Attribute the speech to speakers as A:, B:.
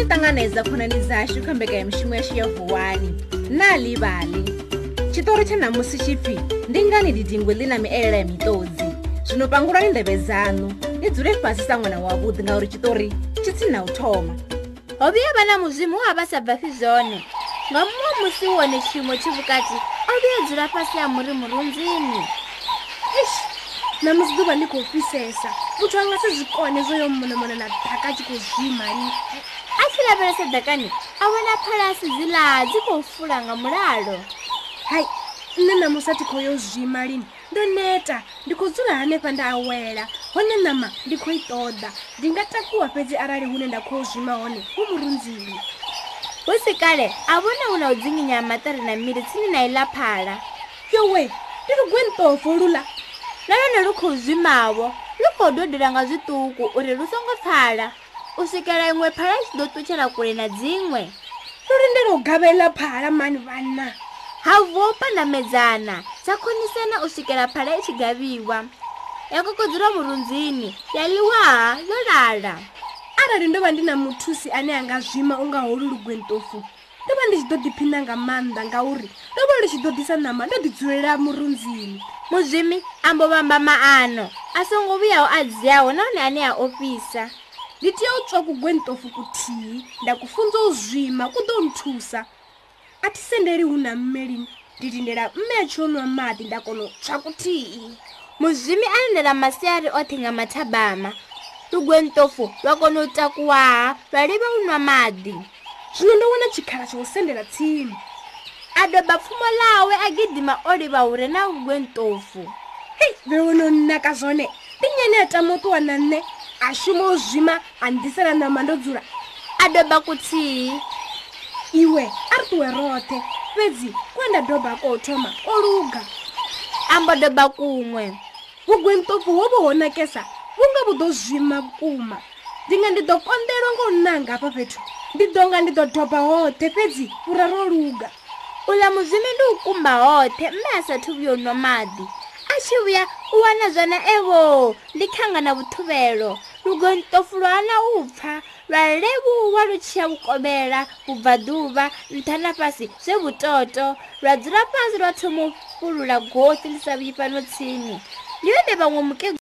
A: ni ṱanganedza khonani dzashu kha mbekanyamushumo yashu ya vuwani na livali tshitori tsha ṋamusi tshi pfi ndi ngani lidingwe ḽi na miela ya miṱodzi zwino pangulani ndeve dzanu ni dzule fhasi sa ṅwana wavhuḓi ngauri tshitori tshi tsi na u thoma
B: ho vhuya vha na muzimu wa vha sa bvafi zwone nga muṅwe musi wone tshiumo tshivukati o vhuya dzula fhasi ha muri murunzini
A: na musi ḓuvha ni khou fhisesa muthu a nga si zwikone zwo yo munomono na ḓaka tshi khou zima lii
B: lavhelesa ḓakani a wana phalasi dzila dzi khou fula nga mulalo
A: hai nṋe ṋamusi a khou yo zwima lini ndo neta ndi khou dzula hanefha nda awela hone ṋama ndi khou i ṱoḓa ndi nga takuwa fhedzi arali hune nda khou zwima hone hu murunzini
B: hu si kale a vhona hu na u dzinginya ha maṱari na miri tsini na iḽa phala
A: yowe ndi lugwenṱofo lula
B: na lone lu khou zwimavho lu khou dodela nga zwiṱuku uri lu songo pfala u swikela yin'we phala xi do tutshela kule na dzin'we
A: no rindela u gavelela phala mani vana
B: ha vopa na medzana sa khonisena u swikela phala i xigaviwa ya kokodzeriwa murundzini ya liwaha yo lala
A: arali ndo va ndi na muthusi ane a nga zwima u nga holi lugwentofu ndo va ndi xi do diphina nga maanḓa ngauri ndo va ndi xi do disa nama ndo didzulela murundzini
B: muzwimi ambo vamba maano a songo vuyaho a dziyaho nahone ane a ofisa
A: ri tiya u twa ku gwentofu ku thihi ndakufunza u zwima ku do ni thusa a ti senderi hu na mmelini ndi lindela mme ya tshonwa mati ndakona u tswa ku thihi
B: muzwimi a lindela masiyari othe nga mathabama lugwentofu lwa kona u takuwaha lwa livha u nwa madi
A: zwino ndo wona tshikhala tsha u sendela tsini
B: a doba pfumo lawe a gidima o livha hure na lugwentofu
A: hei ve wono nnaka zwone ndi nyene a tamotiwa na nne ashuma ozvima handisana namandodzura
B: adoba kutii
A: iwe ari kuwerote fedzi kwandadhoba kotoma oluga
B: ambodoba kumwe
A: vugwenitofu wo vohonakesa vunge vudozvima kuma ndinga ndidokonderwa ngonanga apa fethu ndidonga ndidodhoba hothe fedzi furaro luga
B: ulamuzvime ndiukumba hothe mbe asathuvyonwa madi tshi vhuya u wana zwana evo ḽi khangana vhuthuvhelo lugontofu lwa na u pfha lwa levhuwa lu tshiya vhukovhela vhubvaḓuvha nṱha na fhasi zwe vhutoto lwa dzula fhasi lwa thoma u fulula gothi ḽi sa vhifha no tsini ḽi yone vhaṅwe mukegu